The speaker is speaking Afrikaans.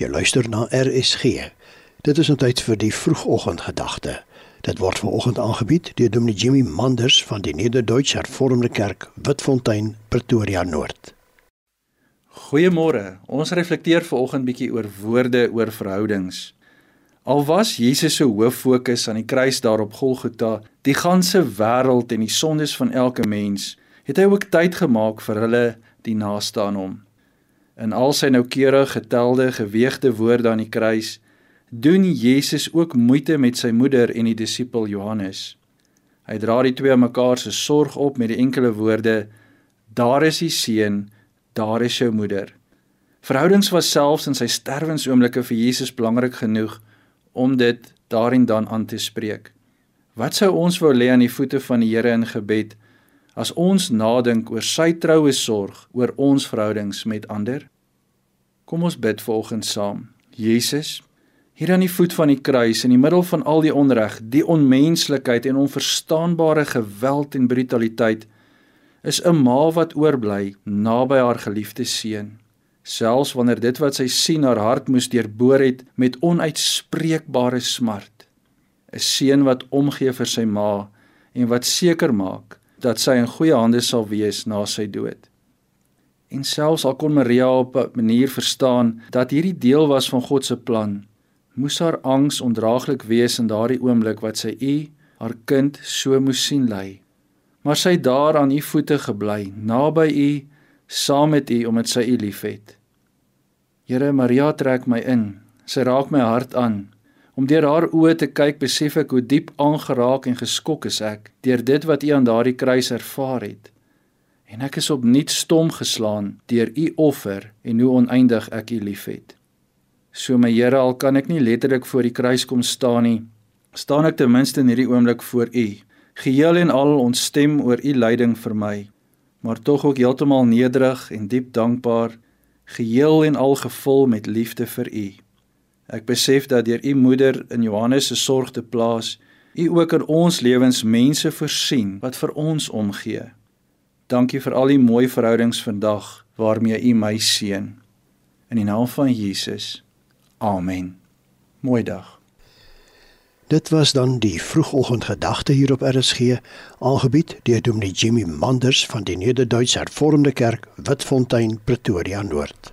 Jy luister na RSG. Dit is 'n tyd vir die vroegoggendgedagte. Dit word veraloggend aangebied deur Dominee Jimmy Manders van die Nederduits Hervormde Kerk, Witfontein, Pretoria Noord. Goeiemôre. Ons reflekteer veraloggend bietjie oor woorde oor verhoudings. Al was Jesus se hoof fokus aan die kruis daar op Golgotha, die ganse wêreld en die sondes van elke mens, het hy ook tyd gemaak vir hulle die naaste aan hom. In al sy noukeurig getelde geweegde woorde aan die kruis, doen Jesus ook moeite met sy moeder en die disipel Johannes. Hy dra die twee mekaar se sorg op met die enkele woorde: Daar is die seun, daar is jou moeder. Verhoudings was selfs in sy sterwensoomblikke vir Jesus belangrik genoeg om dit daarin dan aan te spreek. Wat sou ons wou lê aan die voete van die Here in gebed as ons nadink oor sy troue sorg oor ons verhoudings met ander? Kom ons bid volgens saam. Jesus, hier aan die voet van die kruis in die middel van al die onreg, die onmenslikheid en onverstaanbare geweld en brutaliteit, is 'n ma wat oorbly naby haar geliefde seun. Selfs wanneer dit wat sy sien haar hart moes deurboor het met onuitspreekbare smart. 'n Seun wat omgee vir sy ma en wat seker maak dat sy in goeie hande sal wees na sy dood. En selfs al kon Maria op 'n manier verstaan dat hierdie deel was van God se plan, moes haar angs ondraaglik wees in daardie oomblik wat sy u, haar kind, so moes sien ly. Maar sy het daar aan u voete gebly, naby u, saam met u omdat sy u liefhet. Here Maria trek my in. Sy raak my hart aan. Om deur haar oë te kyk, besef ek hoe diep aangeraak en geskok is ek deur dit wat u aan daardie kruis ervaar het. En ek is opnuut stom geslaan deur u offer en hoe oneindig ek u liefhet. So my Here, al kan ek nie letterlik voor die kruis kom staan nie, staan ek ten minste in hierdie oomblik voor u, geheel en al ontstem oor u lyding vir my, maar tog ook heeltemal nederig en diep dankbaar, geheel en al gevul met liefde vir u. Ek besef dat deur u moeder in Johannes se sorg te plaas, u ook in ons lewens mense voorsien wat vir ons omgee. Dankie vir al die mooi verhoudings vandag waarmee u my seën. In die naam van Jesus. Amen. Mooi dag. Dit was dan die vroegoggendgedagte hier op RSG, aangebied deur Dominee Jimmy Manders van die Nederduits Hervormde Kerk, Witfontein, Pretoria Noord.